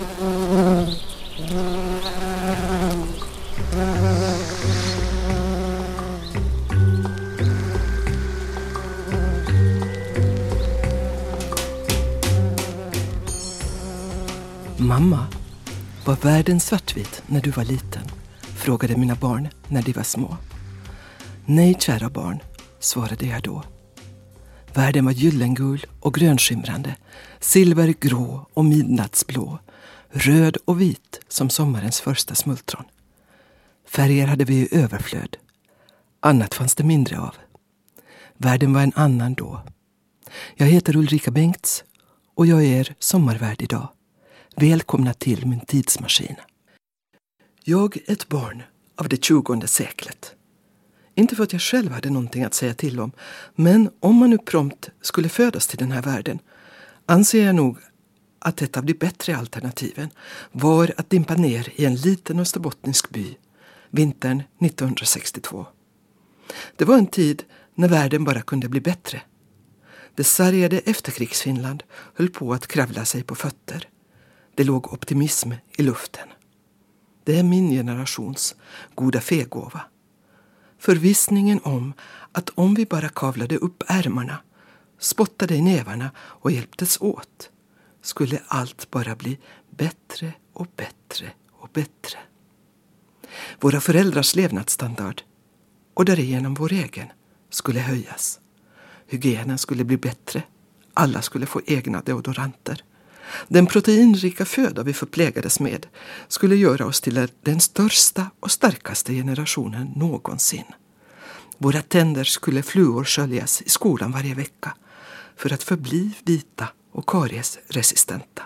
Mamma, var världen svartvit när du var liten? frågade mina barn när de var små. Nej, kära barn, svarade jag då. Världen var gyllengul och grönskimrande, silvergrå och midnattsblå, röd och vit som sommarens första smultron. Färger hade vi i överflöd. Annat fanns det mindre av. Världen var en annan då. Jag heter Ulrika Bengts och jag är er sommarvärd idag. Välkomna till min tidsmaskin. Jag är ett barn av det tjugonde seklet. Inte för att jag själv hade någonting att säga till om, men om man nu prompt skulle födas till den här världen anser jag nog att ett av de bättre alternativen var att dimpa ner i en liten österbottnisk by vintern 1962. Det var en tid när världen bara kunde bli bättre. Det sargade efterkrigsfinland höll på att kravla sig på fötter. Det låg optimism i luften. Det är min generations goda fegåva. Förvissningen om att om vi bara kavlade upp ärmarna, spottade i nävarna och hjälptes åt skulle allt bara bli bättre och bättre och bättre. Våra föräldrars levnadsstandard och därigenom vår egen skulle höjas. Hygienen skulle bli bättre. Alla skulle få egna deodoranter. Den proteinrika föda vi förplägades med skulle göra oss till den största och starkaste generationen någonsin. Våra tänder skulle fluorsköljas i skolan varje vecka för att förbli vita och kariesresistenta.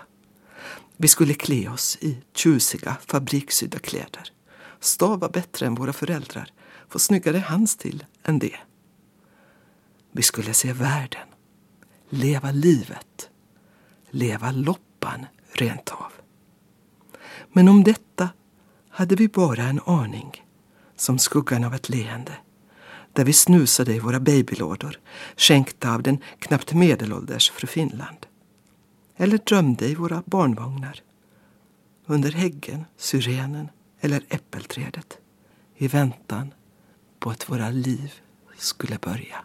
Vi skulle klä oss i tjusiga fabrikssydda kläder. Stava bättre än våra föräldrar, få snyggare handstil än det. Vi skulle se världen, leva livet leva loppan rent av. Men om detta hade vi bara en aning, som skuggan av ett leende, där vi snusade i våra babylådor, skänkta av den knappt medelålders fru Finland. Eller drömde i våra barnvagnar, under häggen, syrenen eller äppelträdet, i väntan på att våra liv skulle börja.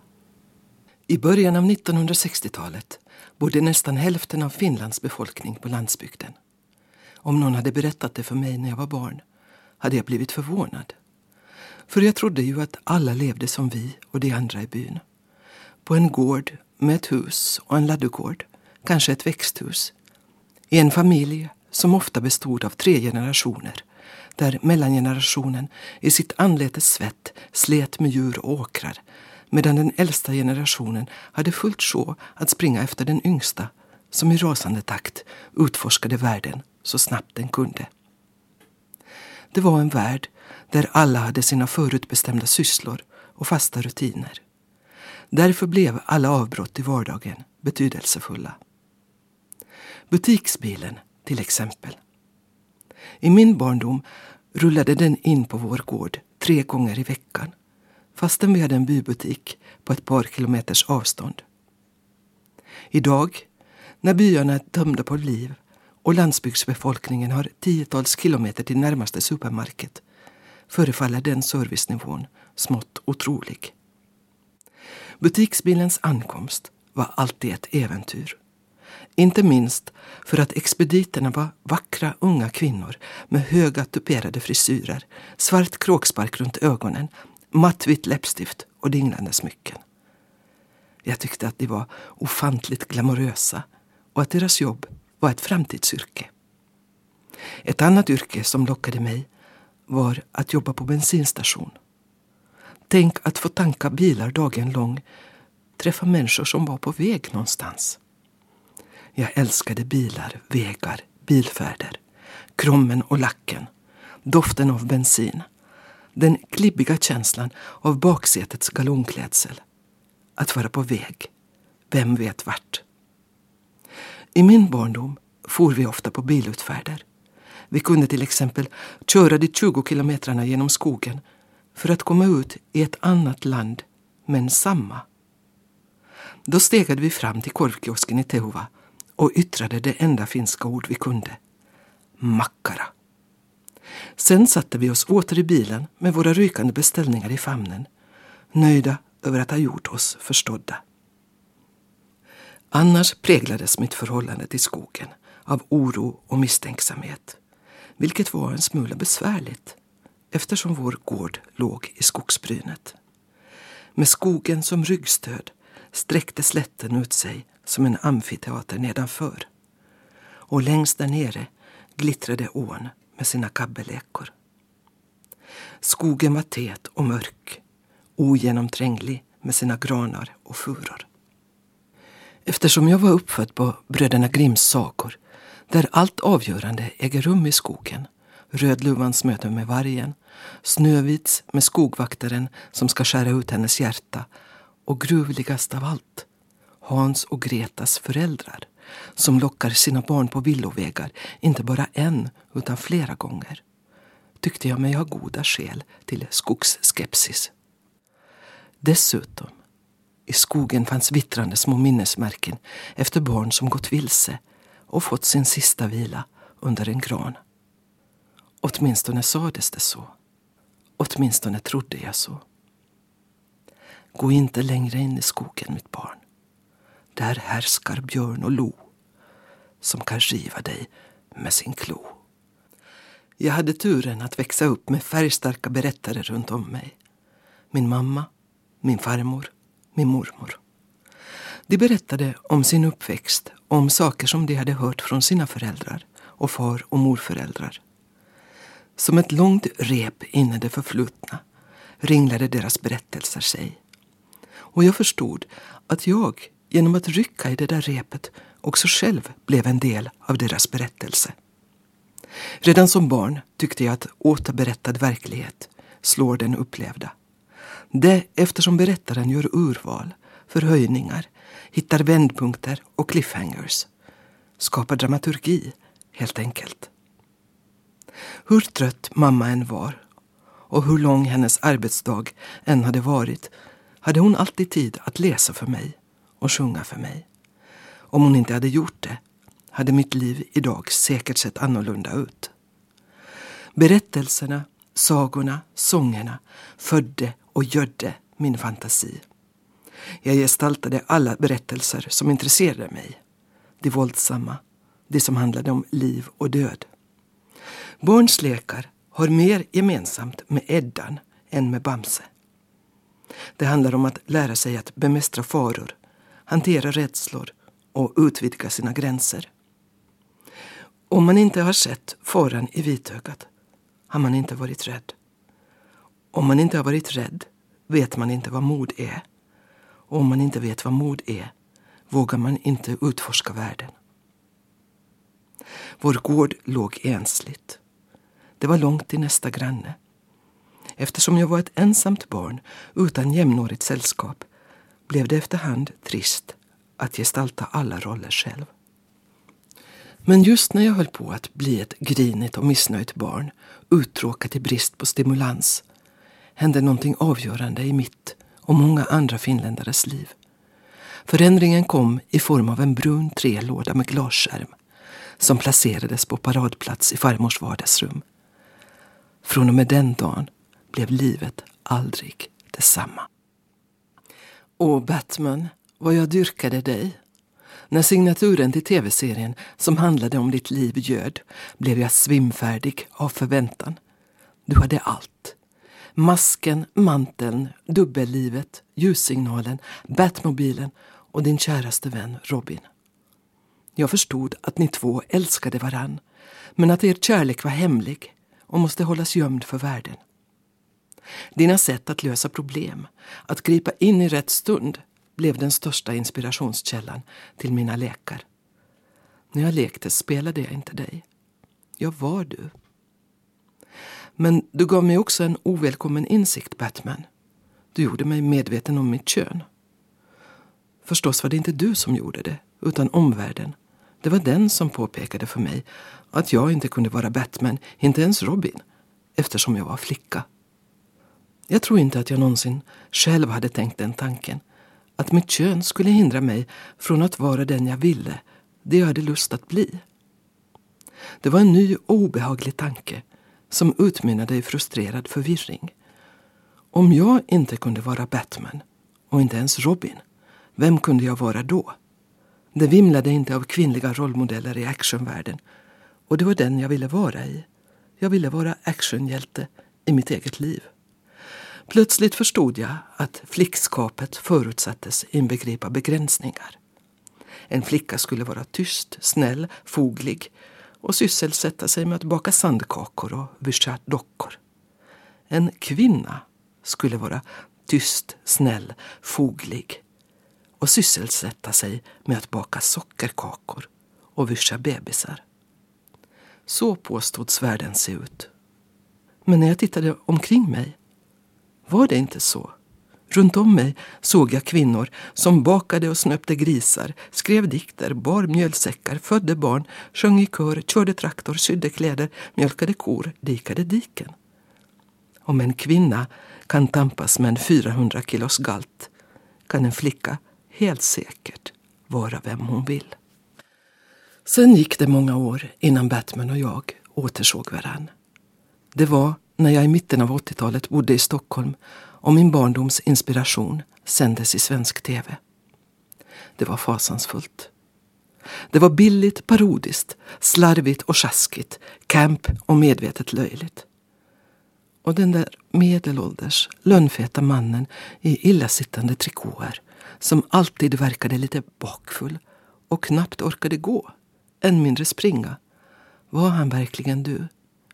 I början av 1960-talet bodde nästan hälften av Finlands befolkning på landsbygden. Om någon hade berättat det för mig när jag var barn hade jag blivit förvånad. För jag trodde ju att alla levde som vi och de andra i byn. På en gård med ett hus och en ladugård, kanske ett växthus. I en familj som ofta bestod av tre generationer där mellangenerationen i sitt anletes svett slet med djur och åkrar medan den äldsta generationen hade fullt sjå att springa efter den yngsta som i rasande takt utforskade världen så snabbt den kunde. Det var en värld där alla hade sina förutbestämda sysslor och fasta rutiner. Därför blev alla avbrott i vardagen betydelsefulla. Butiksbilen, till exempel. I min barndom rullade den in på vår gård tre gånger i veckan fastän vi hade en bybutik på ett par kilometers avstånd. Idag, när byarna är tömda på liv och landsbygdsbefolkningen har tiotals kilometer till närmaste supermarket förefaller den servicenivån smått otrolig. Butiksbilens ankomst var alltid ett äventyr. Inte minst för att expediterna var vackra unga kvinnor med höga tuperade frisyrer, svart kråkspark runt ögonen mattvitt läppstift och dinglande smycken. Jag tyckte att de var ofantligt glamorösa och att deras jobb var ett framtidsyrke. Ett annat yrke som lockade mig var att jobba på bensinstation. Tänk att få tanka bilar dagen lång, träffa människor som var på väg någonstans. Jag älskade bilar, vägar, bilfärder, krommen och lacken, doften av bensin den klibbiga känslan av baksätets gallonklädsel. Att vara på väg, vem vet vart. I min barndom for vi ofta på bilutfärder. Vi kunde till exempel köra de 20 kilometrarna genom skogen för att komma ut i ett annat land, men samma. Då stegade vi fram till korvkiosken i Tehuva och yttrade det enda finska ord vi kunde. Makkara. Sen satte vi oss åter i bilen med våra rykande beställningar i famnen, nöjda över att ha gjort oss förstådda. Annars präglades mitt förhållande till skogen av oro och misstänksamhet, vilket var en smula besvärligt eftersom vår gård låg i skogsbrynet. Med skogen som ryggstöd sträckte slätten ut sig som en amfiteater nedanför. Och längst där nere glittrade ån med sina kabbelekor. Skogen var tät och mörk, ogenomtränglig med sina granar och furor. Eftersom jag var uppfödd på bröderna Grimms sagor, där allt avgörande äger rum i skogen, Rödluvans möte med vargen, Snövits med skogvaktaren som ska skära ut hennes hjärta och gruvligast av allt, Hans och Gretas föräldrar som lockar sina barn på villovägar, inte bara en utan flera gånger, tyckte jag mig ha goda skäl till skogsskepsis. Dessutom, i skogen fanns vittrande små minnesmärken efter barn som gått vilse och fått sin sista vila under en gran. Åtminstone sades det så. Åtminstone trodde jag så. Gå inte längre in i skogen, mitt barn. Där härskar björn och lo som kan riva dig med sin klo. Jag hade turen att växa upp med färgstarka berättare runt om mig. Min mamma, min farmor, min mormor. De berättade om sin uppväxt och om saker som de hade hört från sina föräldrar och far och morföräldrar. Som ett långt rep in i det förflutna ringlade deras berättelser sig. Och jag förstod att jag, genom att rycka i det där repet, också själv blev en del av deras berättelse. Redan som barn tyckte jag att återberättad verklighet slår den upplevda. Det eftersom berättaren gör urval, förhöjningar, hittar vändpunkter och cliffhangers. Skapar dramaturgi, helt enkelt. Hur trött mamma än var och hur lång hennes arbetsdag än hade varit hade hon alltid tid att läsa för mig och sjunga för mig. Om hon inte hade gjort det hade mitt liv idag säkert sett annorlunda ut. Berättelserna, sagorna, sångerna födde och gödde min fantasi. Jag gestaltade alla berättelser som intresserade mig. De våldsamma, de som handlade om liv och död. Barns lekar har mer gemensamt med Eddan än med Bamse. Det handlar om att lära sig att bemästra faror, hantera rädslor och utvidga sina gränser. Om man inte har sett faran i vitögat har man inte varit rädd. Om man inte har varit rädd vet man inte vad mod är. Och om man inte vet vad mod är vågar man inte utforska världen. Vår gård låg ensligt. Det var långt till nästa granne. Eftersom jag var ett ensamt barn utan jämnårigt sällskap blev det efterhand trist att gestalta alla roller själv. Men just när jag höll på att bli ett grinigt och missnöjt barn, uttråkat i brist på stimulans, hände någonting avgörande i mitt och många andra finländares liv. Förändringen kom i form av en brun trelåda med glasskärm som placerades på paradplats i farmors vardagsrum. Från och med den dagen blev livet aldrig detsamma. Och Batman, vad jag dyrkade dig. När signaturen till tv-serien som handlade om ditt liv göd blev jag svimfärdig av förväntan. Du hade allt. Masken, manteln, dubbellivet, ljussignalen, Batmobilen och din käraste vän Robin. Jag förstod att ni två älskade varann men att er kärlek var hemlig och måste hållas gömd för världen. Dina sätt att lösa problem, att gripa in i rätt stund blev den största inspirationskällan till mina lekar. När jag lekte spelade jag inte dig. Jag var du. Men du gav mig också en ovälkommen insikt, Batman. Du gjorde mig medveten om mitt kön. Förstås var det inte du som gjorde det, utan omvärlden. Det var den som påpekade för mig att jag inte kunde vara Batman, inte ens Robin, eftersom jag var flicka. Jag tror inte att jag någonsin själv hade tänkt den tanken. Att mitt kön skulle hindra mig från att vara den jag ville, det jag hade lust att bli. Det var en ny och obehaglig tanke som utmynnade i frustrerad förvirring. Om jag inte kunde vara Batman och inte ens Robin, vem kunde jag vara då? Det vimlade inte av kvinnliga rollmodeller i actionvärlden och det var den jag ville vara i. Jag ville vara actionhjälte i mitt eget liv. Plötsligt förstod jag att flickskapet förutsattes inbegripa begränsningar. En flicka skulle vara tyst, snäll, foglig och sysselsätta sig med att baka sandkakor och vischa dockor. En kvinna skulle vara tyst, snäll, foglig och sysselsätta sig med att baka sockerkakor och vischa bebisar. Så påstods världen se ut. Men när jag tittade omkring mig var det inte så. Runt om mig såg jag kvinnor som bakade och snöpte grisar, skrev dikter, bar mjölsäckar, födde barn, sjöng i kör, körde traktor, sydde kläder, mjölkade kor, dikade diken. Om en kvinna kan tampas med en 400 kilos galt kan en flicka helt säkert vara vem hon vill. Sen gick det många år innan Batman och jag återsåg varann. Det var när jag i mitten av 80-talet bodde i Stockholm och min barndoms inspiration sändes i svensk tv. Det var fasansfullt. Det var billigt, parodiskt, slarvigt och sjaskigt, camp och medvetet löjligt. Och den där medelålders, lönnfeta mannen i illasittande trikåer som alltid verkade lite bakfull och knappt orkade gå, än mindre springa. Var han verkligen du,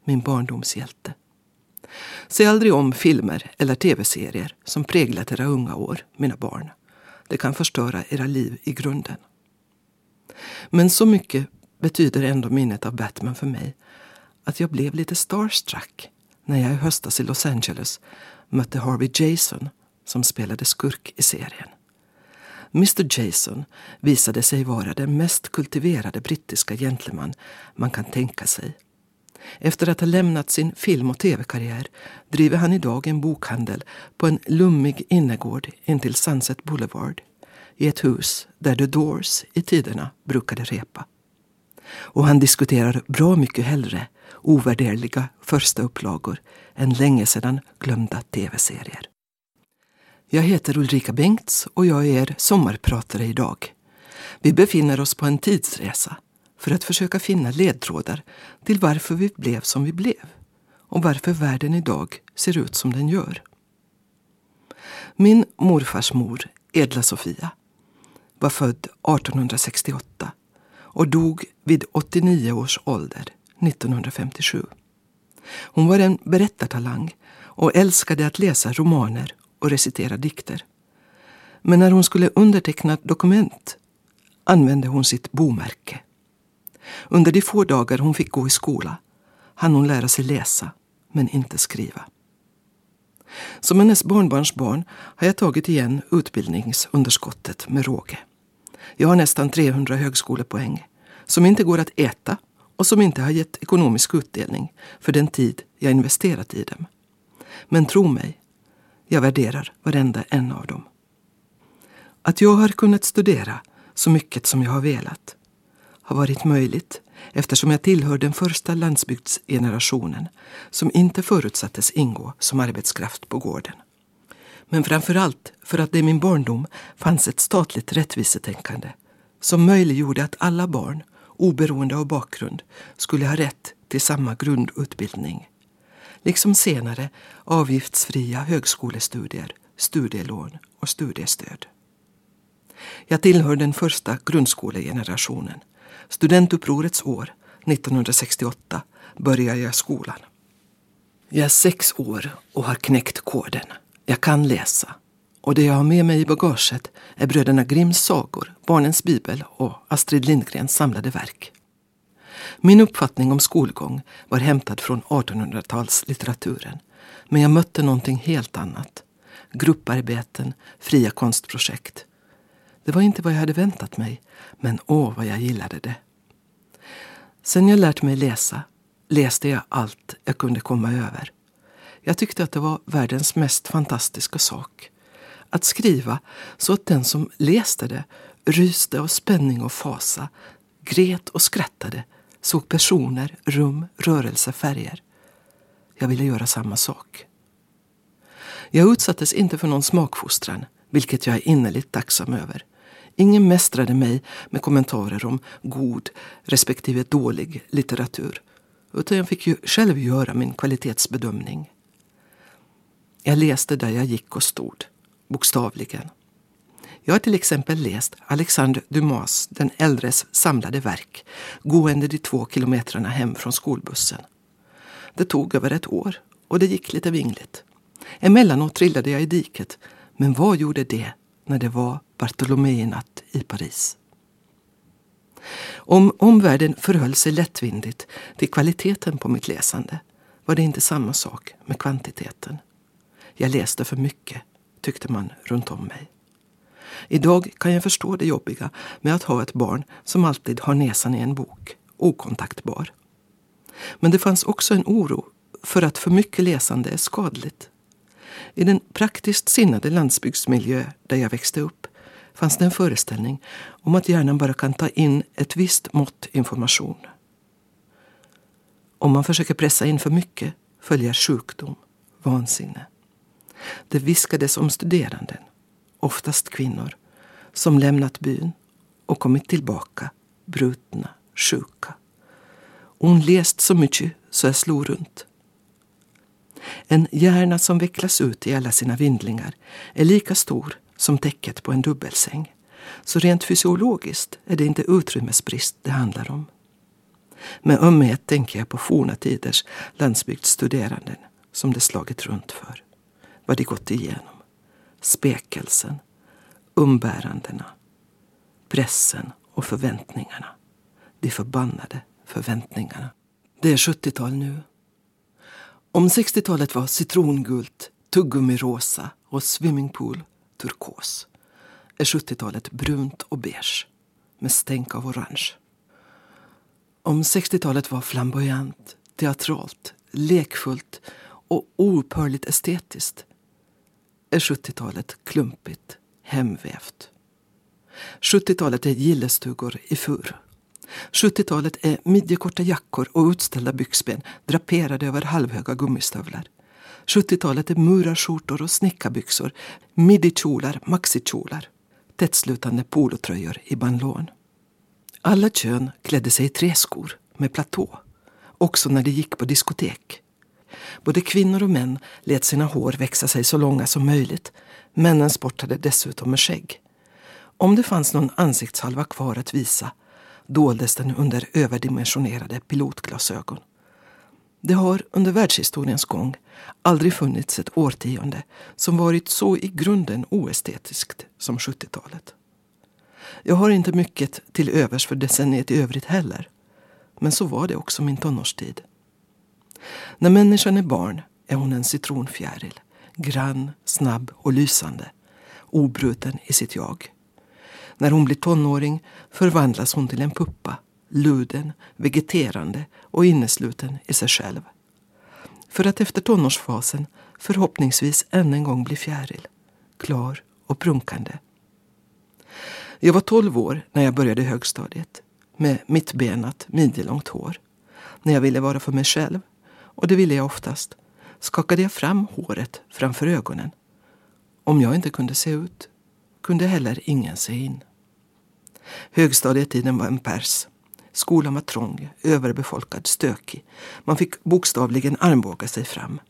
min barndomshjälte? Se aldrig om filmer eller tv-serier som präglat era unga år, mina barn. Det kan förstöra era liv i grunden. Men så mycket betyder ändå minnet av Batman för mig att jag blev lite starstruck när jag i höstas i Los Angeles mötte Harvey Jason som spelade skurk i serien. Mr Jason visade sig vara den mest kultiverade brittiska gentleman man kan tänka sig efter att ha lämnat sin film och tv-karriär driver han idag en bokhandel på en lummig innergård intill Sunset Boulevard i ett hus där The Doors i tiderna brukade repa. Och han diskuterar bra mycket hellre ovärderliga första upplagor än länge sedan glömda tv-serier. Jag heter Ulrika Bengts och jag är er sommarpratare idag. Vi befinner oss på en tidsresa för att försöka finna ledtrådar till varför vi blev som vi blev och varför världen idag ser ut som den gör. Min morfars mor, Edla Sofia, var född 1868 och dog vid 89 års ålder 1957. Hon var en berättartalang och älskade att läsa romaner och recitera dikter. Men när hon skulle underteckna dokument använde hon sitt bomärke under de få dagar hon fick gå i skola hann hon lära sig läsa, men inte skriva. Som hennes barnbarnsbarn har jag tagit igen utbildningsunderskottet med råge. Jag har nästan 300 högskolepoäng som inte går att äta och som inte har gett ekonomisk utdelning för den tid jag investerat i dem. Men tro mig, jag värderar varenda en av dem. Att jag har kunnat studera så mycket som jag har velat har varit möjligt eftersom jag tillhör den första landsbygdsgenerationen som inte förutsattes ingå som arbetskraft på gården. Men framför allt för att det i min barndom fanns ett statligt rättvisetänkande som möjliggjorde att alla barn, oberoende av bakgrund, skulle ha rätt till samma grundutbildning. Liksom senare avgiftsfria högskolestudier, studielån och studiestöd. Jag tillhör den första grundskolegenerationen studentupprorets år, 1968, börjar jag skolan. Jag är sex år och har knäckt koden. Jag kan läsa. Och det jag har med mig i bagaget är bröderna Grimms sagor, Barnens bibel och Astrid Lindgrens samlade verk. Min uppfattning om skolgång var hämtad från 1800-talslitteraturen. Men jag mötte någonting helt annat. Grupparbeten, fria konstprojekt. Det var inte vad jag hade väntat mig, men åh vad jag gillade det. Sen jag lärt mig läsa läste jag allt jag kunde komma över. Jag tyckte att det var världens mest fantastiska sak. Att skriva så att den som läste det ryste av spänning och fasa, grät och skrattade såg personer, rum, rörelse, färger. Jag ville göra samma sak. Jag utsattes inte för någon smakfostran, vilket jag är innerligt tacksam över. Ingen mästrade mig med kommentarer om god respektive dålig litteratur. Utan jag fick ju själv göra min kvalitetsbedömning. Jag läste där jag gick och stod, bokstavligen. Jag har till exempel läst Alexandre Dumas, den äldres samlade verk, gående de två kilometrarna hem från skolbussen. Det tog över ett år och det gick lite vingligt. Emellanåt trillade jag i diket, men vad gjorde det när det var Bartolomé-natt i Paris? Om omvärlden förhöll sig lättvindigt till kvaliteten på mitt läsande var det inte samma sak med kvantiteten. Jag läste för mycket, tyckte man runt om mig. Idag kan jag förstå det jobbiga med att ha ett barn som alltid har näsan i en bok, okontaktbar. Men det fanns också en oro för att för mycket läsande är skadligt. I den praktiskt sinnade landsbygdsmiljö där jag växte upp fanns det en föreställning om att hjärnan bara kan ta in ett visst mått information. Om man försöker pressa in för mycket följer sjukdom, vansinne. Det viskades om studeranden, oftast kvinnor, som lämnat byn och kommit tillbaka brutna, sjuka. Hon läst så mycket så jag slog runt. En hjärna som vecklas ut i alla sina vindlingar är lika stor som täcket på en dubbelsäng. Så rent fysiologiskt är det inte utrymmesbrist det handlar om. Med ömhet tänker jag på forna tiders landsbygdsstuderanden som det slagit runt för. Vad de gått igenom. Spekelsen, umbärandena, pressen och förväntningarna. De förbannade förväntningarna. Det är 70-tal nu. Om 60-talet var citrongult, tuggummi rosa och swimmingpool turkos är 70-talet brunt och beige med stänk av orange. Om 60-talet var flamboyant, teatralt, lekfullt och oupphörligt estetiskt är 70-talet klumpigt, hemvävt. 70-talet är gillestugor i fur. 70-talet är midjekorta jackor och utställda byxben draperade över halvhöga gummistövlar. 70-talet är murarskjortor och snickarbyxor, midikjolar, maxikjolar, tättslutande polotröjor i banlån. Alla kön klädde sig i träskor med platå, också när de gick på diskotek. Både kvinnor och män lät sina hår växa sig så långa som möjligt. Männen sportade dessutom med skägg. Om det fanns någon ansiktshalva kvar att visa doldes den under överdimensionerade pilotglasögon. Det har under världshistoriens gång aldrig funnits ett årtionde som varit så i grunden oestetiskt som 70-talet. Jag har inte mycket till övers för decenniet i övrigt heller. Men så var det också min tonårstid. När människan är barn är hon en citronfjäril. Grann, snabb och lysande. Obruten i sitt jag. När hon blir tonåring förvandlas hon till en puppa. Luden, vegeterande och innesluten i sig själv. För att efter tonårsfasen förhoppningsvis än en gång bli fjäril. Klar och prunkande. Jag var tolv år när jag började högstadiet. Med mittbenat, midjelångt hår. När jag ville vara för mig själv och det ville jag oftast, skakade jag fram håret framför ögonen. Om jag inte kunde se ut kunde heller ingen se in. Högstadietiden var en pers. Skolan var trång, överbefolkad, stökig. Man fick bokstavligen armbåga sig fram.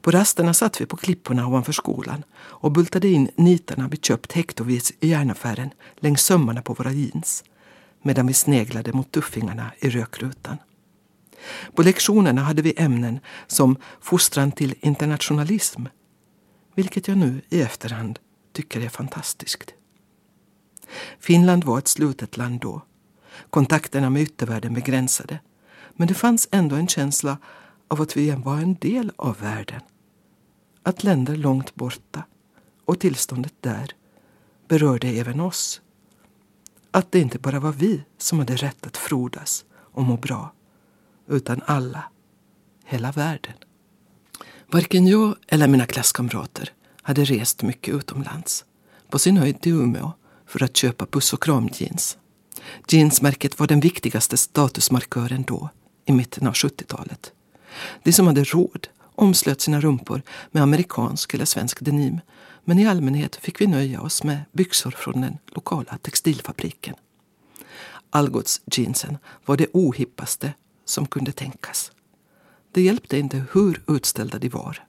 På rasterna satt vi på klipporna ovanför skolan och bultade in nitarna vi köpt hektovis i järnaffären längs sömmarna på våra jeans medan vi sneglade mot tuffingarna i rökrutan. På lektionerna hade vi ämnen som fostran till internationalism, vilket jag nu i efterhand tycker är fantastiskt. Finland var ett slutet land då. Kontakterna med yttervärlden begränsade. Men det fanns ändå en känsla av att vi var en del av världen. Att länder långt borta och tillståndet där berörde även oss. Att det inte bara var vi som hade rätt att frodas och må bra utan alla, hela världen. Varken jag eller mina klasskamrater hade rest mycket utomlands. På sin höjd till Umeå för att köpa puss och kram-jeans. Jeansmärket var den viktigaste statusmarkören då, i mitten av 70-talet. De som hade råd omslöt sina rumpor med amerikansk eller svensk denim men i allmänhet fick vi nöja oss med byxor från den lokala textilfabriken. Algots jeansen var det ohippaste som kunde tänkas. Det hjälpte inte hur utställda de var.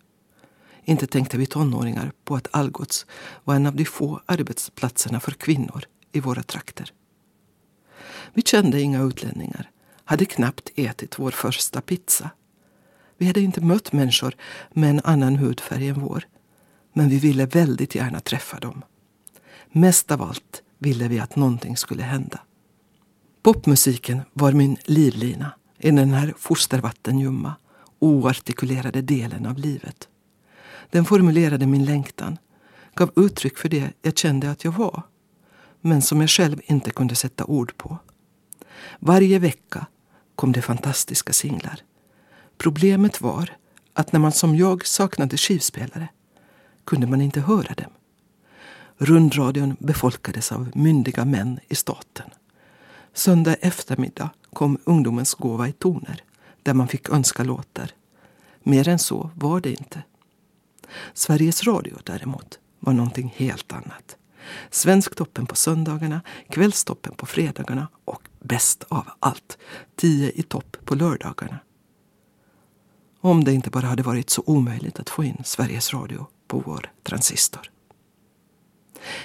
Inte tänkte vi tonåringar på att Algots var en av de få arbetsplatserna för kvinnor i våra trakter. Vi kände inga utlänningar, hade knappt ätit vår första pizza. Vi hade inte mött människor med en annan hudfärg än vår. Men vi ville väldigt gärna träffa dem. Mest av allt ville vi att någonting skulle hända. Popmusiken var min livlina i den här fostervattenljumma, oartikulerade delen av livet. Den formulerade min längtan, gav uttryck för det jag kände att jag var men som jag själv inte kunde sätta ord på. Varje vecka kom det fantastiska singlar. Problemet var att när man som jag saknade skivspelare kunde man inte höra dem. Rundradion befolkades av myndiga män i staten. Söndag eftermiddag kom ungdomens gåva i toner där man fick önska låtar. Mer än så var det inte. Sveriges Radio däremot var någonting helt annat. Svensktoppen på söndagarna, Kvällstoppen på fredagarna och bäst av allt, tio i topp på lördagarna. Om det inte bara hade varit så omöjligt att få in Sveriges Radio på vår transistor.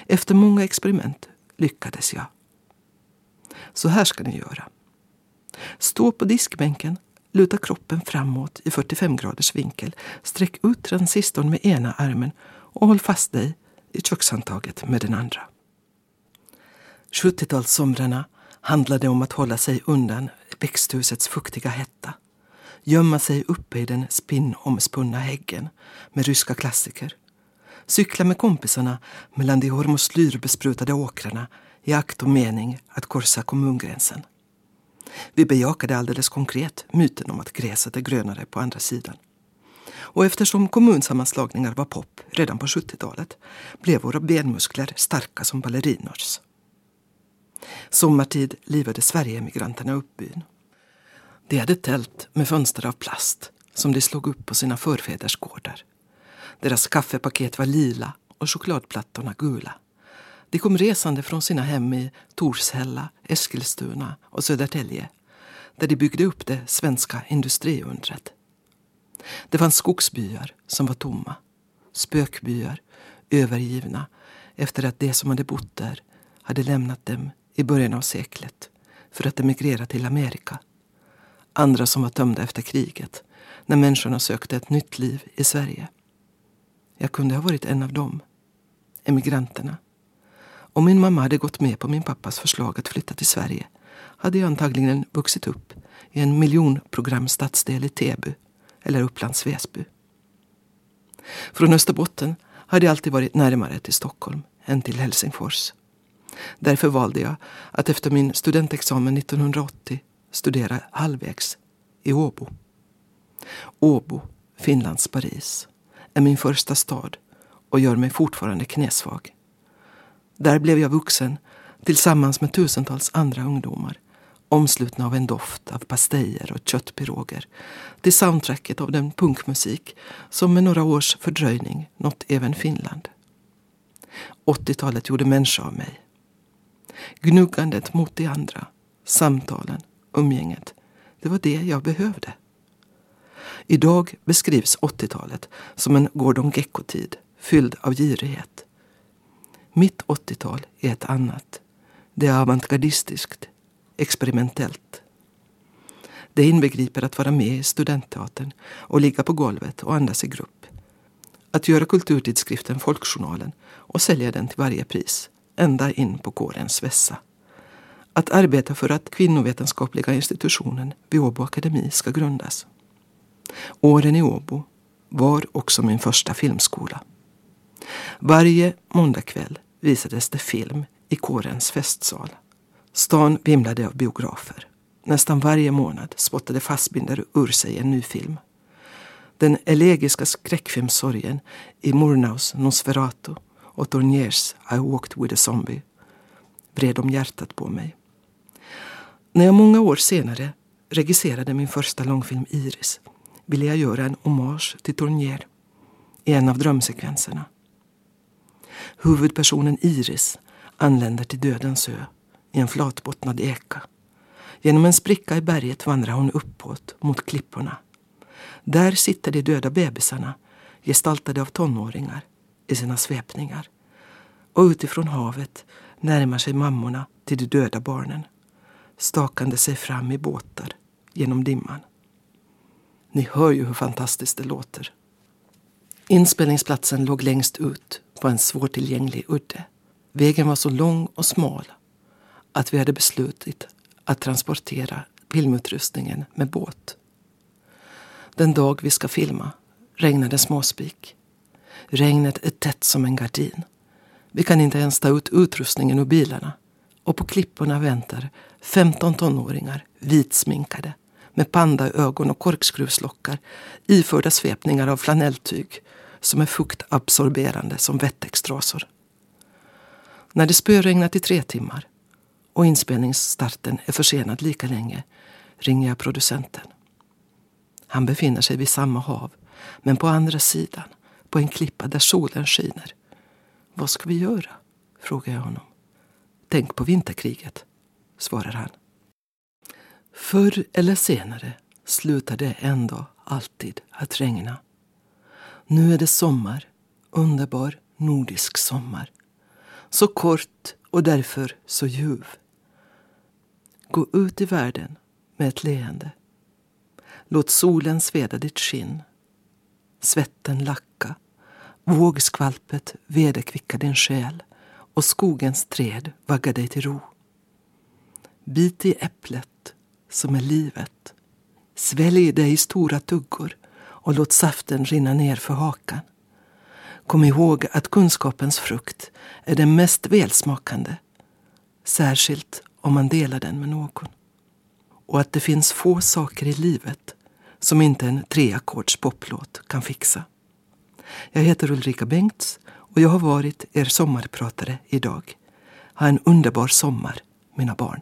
Efter många experiment lyckades jag. Så här ska ni göra. Stå på diskbänken, luta kroppen framåt i 45 graders vinkel, sträck ut transistorn med ena armen och håll fast dig i kökshandtaget med den andra. 70-talssomrarna handlade om att hålla sig undan växthusets fuktiga hetta. Gömma sig uppe i den spinnomspunna häggen med ryska klassiker. Cykla med kompisarna mellan de hormoslyrbesprutade åkrarna i akt och mening att korsa kommungränsen. Vi bejakade alldeles konkret myten om att gräset är grönare på andra sidan. Och eftersom kommunsammanslagningar var pop redan på 70-talet blev våra benmuskler starka som ballerinors. Sommartid livade Sverigeemigranterna upp byn. De hade tält med fönster av plast som de slog upp på sina förfäders gårdar. Deras kaffepaket var lila och chokladplattorna gula. De kom resande från sina hem i Torshälla, Eskilstuna och Södertälje där de byggde upp det svenska industriundret. Det fanns skogsbyar som var tomma. Spökbyar, övergivna efter att de som hade bott där hade lämnat dem i början av seklet för att emigrera till Amerika. Andra som var tömda efter kriget när människorna sökte ett nytt liv i Sverige. Jag kunde ha varit en av dem. Emigranterna. Om min mamma hade gått med på min pappas förslag att flytta till Sverige hade jag antagligen vuxit upp i en miljonprogramstadsdel i Täby eller Upplands Väsby. Från Österbotten hade jag alltid varit närmare till Stockholm än till Helsingfors. Därför valde jag att efter min studentexamen 1980 studera halvvägs i Åbo. Åbo, Finlands Paris, är min första stad och gör mig fortfarande knäsvag. Där blev jag vuxen tillsammans med tusentals andra ungdomar omslutna av en doft av pastejer och köttpiroger till soundtracket av den punkmusik som med några års fördröjning nått även Finland. 80-talet gjorde människa av mig. Gnuggandet mot de andra, samtalen, umgänget, det var det jag behövde. Idag beskrivs 80-talet som en Gordon Gecko-tid fylld av girighet. Mitt 80-tal är ett annat. Det är avantgardistiskt, experimentellt. Det inbegriper att vara med i studentteatern och ligga på golvet och andas i grupp. Att göra kulturtidskriften Folkjournalen och sälja den till varje pris, ända in på kårens vässa. Att arbeta för att kvinnovetenskapliga institutionen vid Åbo Akademi ska grundas. Åren i Åbo var också min första filmskola. Varje måndagkväll visades det film i kårens festsal. Stan vimlade av biografer. Nästan varje månad spottade Fassbinder ur sig en ny film. Den elegiska skräckfilmsorgen i Murnaus Nosferatu och Tourniers I walked with a zombie vred om hjärtat på mig. När jag många år senare regisserade min första långfilm Iris ville jag göra en hommage till Tournier i en av drömsekvenserna. Huvudpersonen Iris anländer till Dödens ö i en flatbottnad eka. Genom en spricka i berget vandrar hon uppåt mot klipporna. Där sitter de döda bebisarna gestaltade av tonåringar i sina svepningar. Och utifrån havet närmar sig mammorna till de döda barnen stakande sig fram i båtar genom dimman. Ni hör ju hur fantastiskt det låter. Inspelningsplatsen låg längst ut på en svårtillgänglig udde. Vägen var så lång och smal att vi hade beslutit att transportera filmutrustningen med båt. Den dag vi ska filma regnade småspik. Regnet är tätt som en gardin. Vi kan inte ens ta ut utrustningen ur bilarna. Och på klipporna väntar 15 tonåringar, vitsminkade med pandaögon och korkskruvslockar iförda svepningar av flanelltyg som är fuktabsorberande som wettextrasor. När det spöregnat i tre timmar och inspelningsstarten är försenad lika länge ringer jag producenten. Han befinner sig vid samma hav, men på andra sidan, på en klippa där solen skiner. Vad ska vi göra? frågar jag honom. Tänk på vinterkriget, svarar han. Förr eller senare slutar det ändå alltid att regna. Nu är det sommar, underbar nordisk sommar. Så kort och därför så ljuv. Gå ut i världen med ett leende. Låt solen sveda ditt skinn. Svetten lacka. Vågskvalpet vederkvicka din själ och skogens träd vaggar dig till ro. Bit i äpplet som är livet. Svälj det i stora tuggor och låt saften rinna ner för hakan. Kom ihåg att kunskapens frukt är den mest välsmakande, särskilt om man delar den med någon. Och att det finns få saker i livet som inte en treackords poplåt kan fixa. Jag heter Ulrika Bengts och jag har varit er sommarpratare idag. Ha en underbar sommar, mina barn.